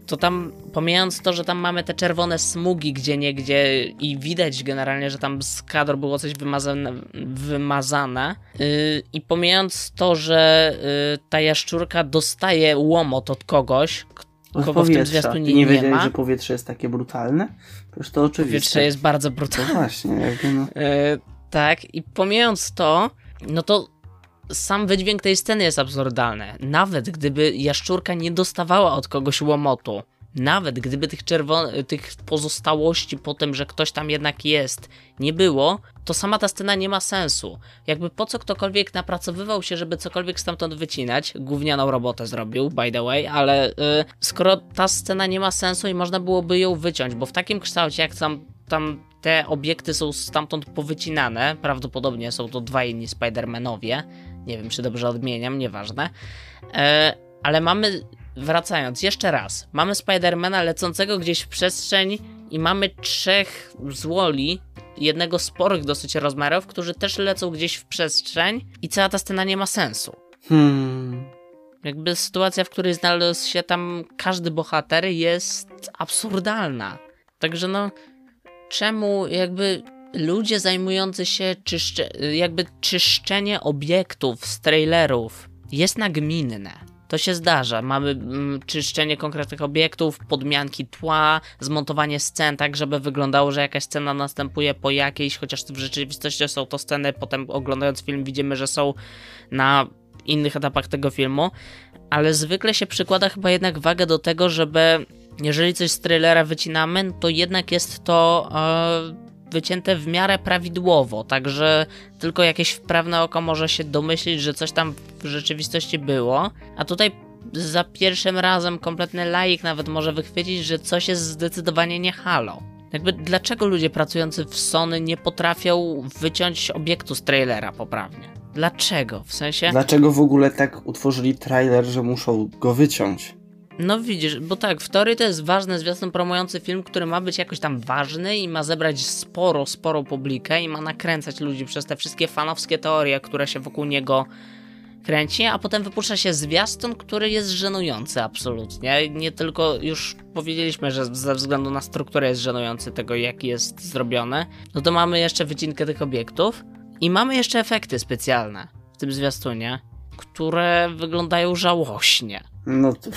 to tam, pomijając to, że tam mamy te czerwone smugi gdzie niegdzie i widać generalnie, że tam z kadru było coś wymazane, wymazane yy, i pomijając to, że yy, ta jaszczurka dostaje łomot od kogoś, kogo w tym zwiastunie nie, nie wiedziałeś, ma. że powietrze jest takie brutalne? Przecież to oczywiste. Powietrze jest bardzo brutalne. No właśnie, jakby no. Yy, tak, i pomijając to, no to sam wydźwięk tej sceny jest absurdalny. Nawet gdyby jaszczurka nie dostawała od kogoś łomotu, nawet gdyby tych, czerwon- tych pozostałości po tym, że ktoś tam jednak jest, nie było, to sama ta scena nie ma sensu. Jakby po co ktokolwiek napracowywał się, żeby cokolwiek stamtąd wycinać, gównianą robotę zrobił, by the way, ale yy, skoro ta scena nie ma sensu i można byłoby ją wyciąć, bo w takim kształcie, jak tam, tam te obiekty są stamtąd powycinane, prawdopodobnie są to dwa inni Spider-Manowie, nie wiem, czy dobrze odmieniam, nieważne. E, ale mamy, wracając jeszcze raz, mamy Spidermana lecącego gdzieś w przestrzeń i mamy trzech złoli, jednego sporych dosyć rozmiarów, którzy też lecą gdzieś w przestrzeń i cała ta scena nie ma sensu. Hmm. Jakby sytuacja, w której znalazł się tam każdy bohater jest absurdalna. Także no, czemu jakby ludzie zajmujący się czyszcze, jakby czyszczenie obiektów z trailerów jest nagminne. To się zdarza. Mamy mm, czyszczenie konkretnych obiektów, podmianki tła, zmontowanie scen tak, żeby wyglądało, że jakaś scena następuje po jakiejś, chociaż w rzeczywistości są to sceny, potem oglądając film widzimy, że są na innych etapach tego filmu, ale zwykle się przykłada chyba jednak wagę do tego, żeby jeżeli coś z trailera wycinamy, to jednak jest to e, wycięte w miarę prawidłowo, także tylko jakieś wprawne oko może się domyślić, że coś tam w rzeczywistości było, a tutaj za pierwszym razem kompletny laik nawet może wychwycić, że coś jest zdecydowanie nie halo. Jakby dlaczego ludzie pracujący w Sony nie potrafią wyciąć obiektu z trailera poprawnie? Dlaczego? W sensie. Dlaczego w ogóle tak utworzyli trailer, że muszą go wyciąć? No widzisz, bo tak, w teorii to jest ważny zwiastun promujący film, który ma być jakoś tam ważny i ma zebrać sporo, sporo publikę i ma nakręcać ludzi przez te wszystkie fanowskie teorie, które się wokół niego kręci, a potem wypuszcza się zwiastun, który jest żenujący absolutnie. Nie tylko już powiedzieliśmy, że ze względu na strukturę jest żenujący tego, jak jest zrobione. No to mamy jeszcze wycinkę tych obiektów i mamy jeszcze efekty specjalne w tym zwiastunie, które wyglądają żałośnie. No to...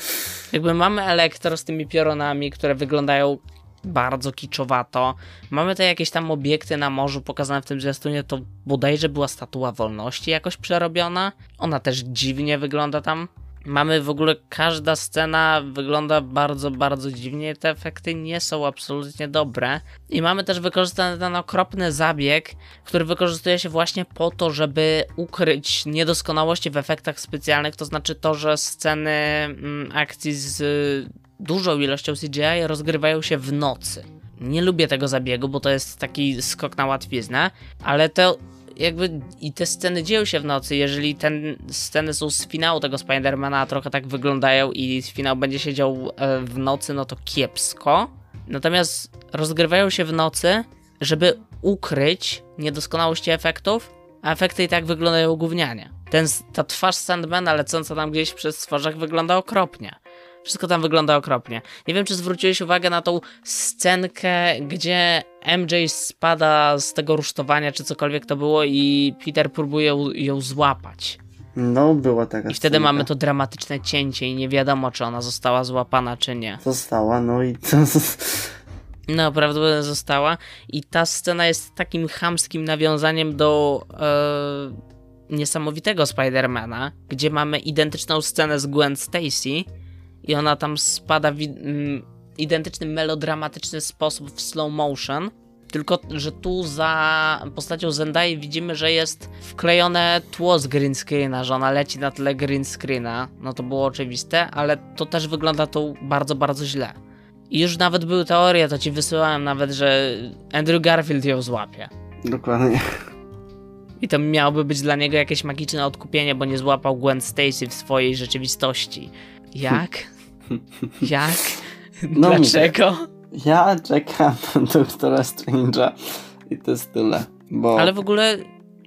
Jakby mamy elektro z tymi pioronami, które wyglądają bardzo kiczowato. Mamy te jakieś tam obiekty na morzu pokazane w tym zwiastunie, to bodajże była statua wolności jakoś przerobiona. Ona też dziwnie wygląda tam mamy w ogóle, każda scena wygląda bardzo, bardzo dziwnie, te efekty nie są absolutnie dobre. I mamy też wykorzystany ten okropny zabieg, który wykorzystuje się właśnie po to, żeby ukryć niedoskonałości w efektach specjalnych, to znaczy to, że sceny mm, akcji z dużą ilością CGI rozgrywają się w nocy. Nie lubię tego zabiegu, bo to jest taki skok na łatwiznę, ale to jakby i te sceny dzieją się w nocy, jeżeli ten sceny są z finału tego Spidermana, trochę tak wyglądają i finał będzie się dział e, w nocy, no to kiepsko. Natomiast rozgrywają się w nocy, żeby ukryć niedoskonałości efektów, a efekty i tak wyglądają gównianie. Ten, ta twarz Sandmana lecąca tam gdzieś przez twarzach wygląda okropnie. Wszystko tam wygląda okropnie. Nie wiem, czy zwróciłeś uwagę na tą scenkę, gdzie MJ spada z tego rusztowania, czy cokolwiek to było, i Peter próbuje ją złapać. No, była taka I wtedy scenka. mamy to dramatyczne cięcie i nie wiadomo, czy ona została złapana, czy nie. Została, no i to... No, prawdopodobnie została. I ta scena jest takim chamskim nawiązaniem do e, niesamowitego Spidermana, gdzie mamy identyczną scenę z Gwen Stacy, i ona tam spada w mm, identyczny, melodramatyczny sposób w slow motion. Tylko, że tu za postacią Zendai widzimy, że jest wklejone tło z green screena, że ona leci na tle green screena. No to było oczywiste, ale to też wygląda tu bardzo, bardzo źle. I już nawet były teorie, to ci wysyłałem nawet, że Andrew Garfield ją złapie. Dokładnie. I to miałoby być dla niego jakieś magiczne odkupienie, bo nie złapał Gwen Stacy w swojej rzeczywistości. Jak? Jak? No Dlaczego? Ja czekam na Doktora Strange'a i to jest tyle. Bo... Ale w ogóle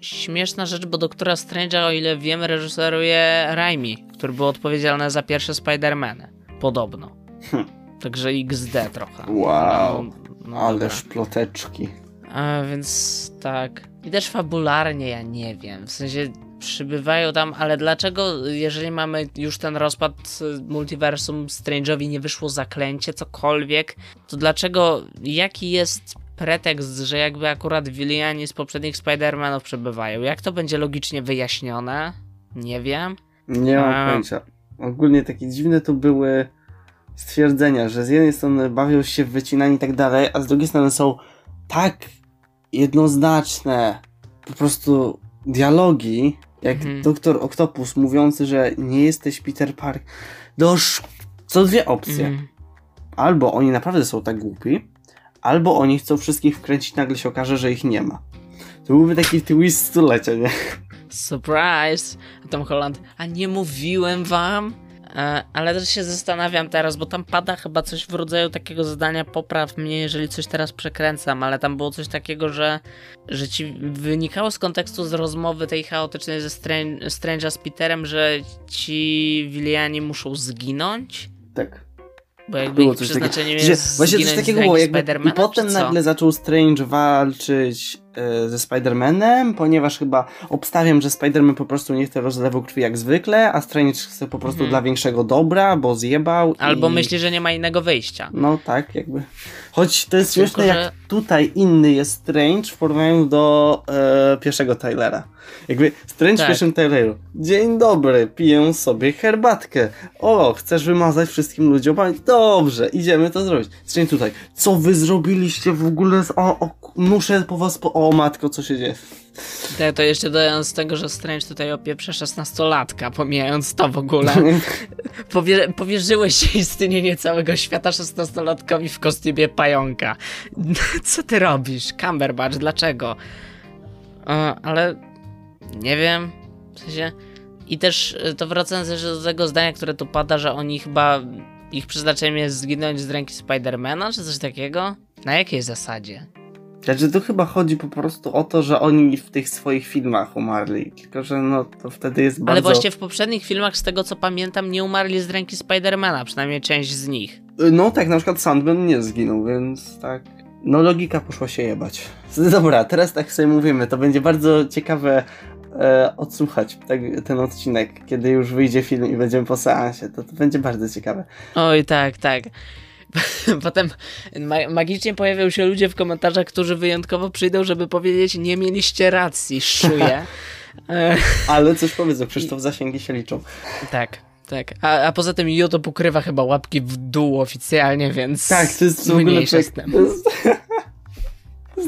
śmieszna rzecz, bo Doktora Strange'a, o ile wiem, reżyseruje Raimi, który był odpowiedzialny za pierwsze Spider-Many. Podobno. Hm. Także XD trochę. Wow. No, no dobra. Ależ ploteczki. A, więc tak. I też fabularnie ja nie wiem. W sensie przybywają tam, ale dlaczego, jeżeli mamy już ten rozpad y, multiversum, Strange'owi nie wyszło zaklęcie, cokolwiek, to dlaczego, jaki jest pretekst, że jakby akurat Williani z poprzednich Spider-Manów przebywają? Jak to będzie logicznie wyjaśnione? Nie wiem. Nie mam A- pojęcia. Ogólnie takie dziwne to były stwierdzenia, że z jednej strony bawią się w wycinanie i tak dalej, a z drugiej strony są tak jednoznaczne po prostu dialogi, jak Mhm. doktor Octopus mówiący, że nie jesteś Peter Parker. Dosz... Są dwie opcje. Mm. Albo oni naprawdę są tak głupi, albo oni chcą wszystkich wkręcić, nagle się okaże, że ich nie ma. To byłby taki twist stulecia, nie? Surprise! Tom Holland, a nie mówiłem wam? E, ale też się zastanawiam teraz, bo tam pada chyba coś w rodzaju takiego zadania popraw mnie, jeżeli coś teraz przekręcam, ale tam było coś takiego, że, że ci wynikało z kontekstu z rozmowy tej chaotycznej ze Stran- Strange'a z Peterem, że ci Williani muszą zginąć? Tak. Bo jakby Było ich coś jest właśnie coś takiego było, jakby, i potem nagle zaczął Strange walczyć ze Spider-Manem, ponieważ chyba obstawiam, że Spider-Man po prostu nie chce rozlewu krwi jak zwykle, a Strange chce po prostu Mhm. dla większego dobra, bo zjebał Albo i... myśli, że nie ma innego wyjścia. No tak, jakby. Choć to jest Tylko, śmieszne, jak że- tutaj inny jest Strange w porównaniu do e, pierwszego Tylera. Jakby Strange Tak. w pierwszym Tyleru. Dzień dobry, piję sobie herbatkę. O, chcesz wymazać wszystkim ludziom? Dobrze, idziemy to zrobić. Strange tutaj. Co wy zrobiliście w ogóle? Z... O, o, muszę po was po... O matko, co się dzieje? Tak, to jeszcze dodając tego, że Strange tutaj opieprze 16-latka, pomijając to w ogóle. Powie powierzyłeś się istnienie całego świata 16-latkowi w kostiumie pająka. Co ty robisz? Cumberbatch, dlaczego? Ale nie wiem, w sensie... I też e, to wracając jeszcze do tego zdania, które tu pada, że oni chyba... Ich przeznaczeniem jest zginąć z ręki Spidermana, czy coś takiego? Na jakiej zasadzie? Znaczy, tu chyba chodzi po prostu o to, że oni w tych swoich filmach umarli. Tylko, że no, to wtedy jest bardzo... Ale właśnie w poprzednich filmach, z tego co pamiętam, nie umarli z ręki Spidermana, przynajmniej część z nich. No tak, na przykład Sandman nie zginął, więc tak. No logika poszła się jebać. Dobra, teraz tak sobie mówimy, to będzie bardzo ciekawe e, odsłuchać tak, ten odcinek, kiedy już wyjdzie film i będziemy po seansie. To, to będzie bardzo ciekawe. Oj, tak, tak. Potem ma magicznie pojawią się ludzie w komentarzach, którzy wyjątkowo przyjdą, żeby powiedzieć, nie mieliście racji, szuję. E, Ale coś powiedzą, Krzysztof, zasięgi się liczą. tak, tak. A, a poza tym YouTube ukrywa chyba łapki w dół oficjalnie, więc Tak, to jest w ogóle to jest...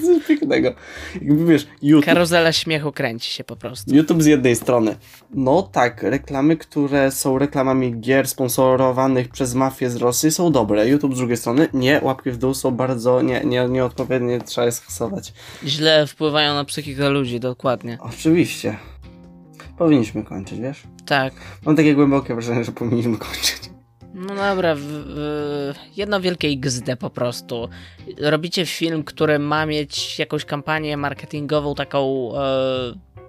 coś pięknego. Jakby wiesz, YouTube Karuzela śmiechu kręci się po prostu. YouTube z jednej strony. No tak, reklamy, które są reklamami gier sponsorowanych przez mafię z Rosji są dobre. YouTube z drugiej strony, nie, łapki w dół są bardzo nie, nie, nieodpowiednie, trzeba je skasować. Źle wpływają na psychikę ludzi, dokładnie. Oczywiście. Powinniśmy kończyć, wiesz? Tak. Mam takie głębokie wrażenie, że powinniśmy kończyć. No dobra, w, w, jedno wielkie XD po prostu. Robicie film, który ma mieć jakąś kampanię marketingową taką e,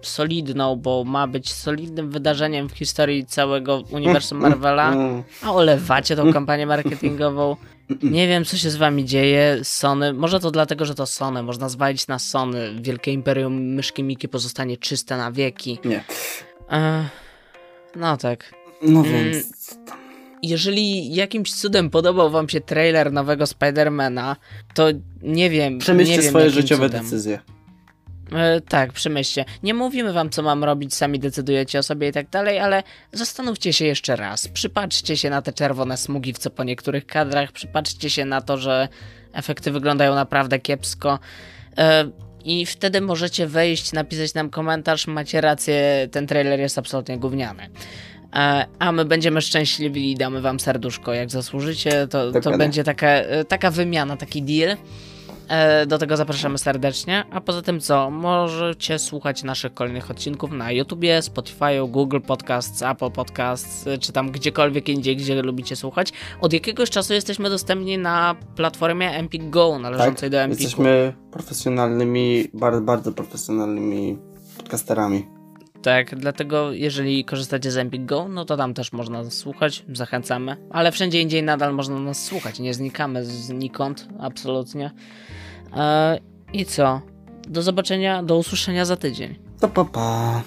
solidną, bo ma być solidnym wydarzeniem w historii całego uniwersum Marvela, Mm. a olewacie tą kampanię marketingową. Nie wiem, co się z wami dzieje. Sony, może to dlatego, że to Sony, można zwalić na Sony. Wielkie imperium myszki Miki pozostanie czyste na wieki. Nie. E, no tak. No Mm. Jeżeli jakimś cudem podobał wam się trailer nowego Spidermana, to nie wiem. nie Przemyślcie wiem, swoje życiowe cudem. decyzje. E, tak, przemyślcie. Nie mówimy wam, co mam robić, sami decydujecie o sobie i tak dalej, ale zastanówcie się jeszcze raz. Przypatrzcie się na te czerwone smugi w co po niektórych kadrach, przypatrzcie się na to, że efekty wyglądają naprawdę kiepsko. E, I wtedy możecie wejść, napisać nam komentarz, macie rację, ten trailer jest absolutnie gówniany. E, a my będziemy szczęśliwi i damy wam serduszko, jak zasłużycie. To, to będzie taka, e, taka wymiana, taki deal. E, Do tego zapraszamy serdecznie. A poza tym co? Możecie słuchać naszych kolejnych odcinków na YouTubie, Spotify, Google Podcasts, Apple Podcasts, czy tam gdziekolwiek indziej, gdzie lubicie słuchać. Od jakiegoś czasu jesteśmy dostępni na platformie Empik Go, należącej do Empiku. Tak, Jesteśmy profesjonalnymi, bardzo, bardzo profesjonalnymi podcasterami. Tak, dlatego jeżeli korzystacie z Empik Go, no to tam też można nas słuchać, zachęcamy. Ale wszędzie indziej nadal można nas słuchać, nie znikamy znikąd, absolutnie. E, I co? Do zobaczenia, do usłyszenia za tydzień. To pa pa.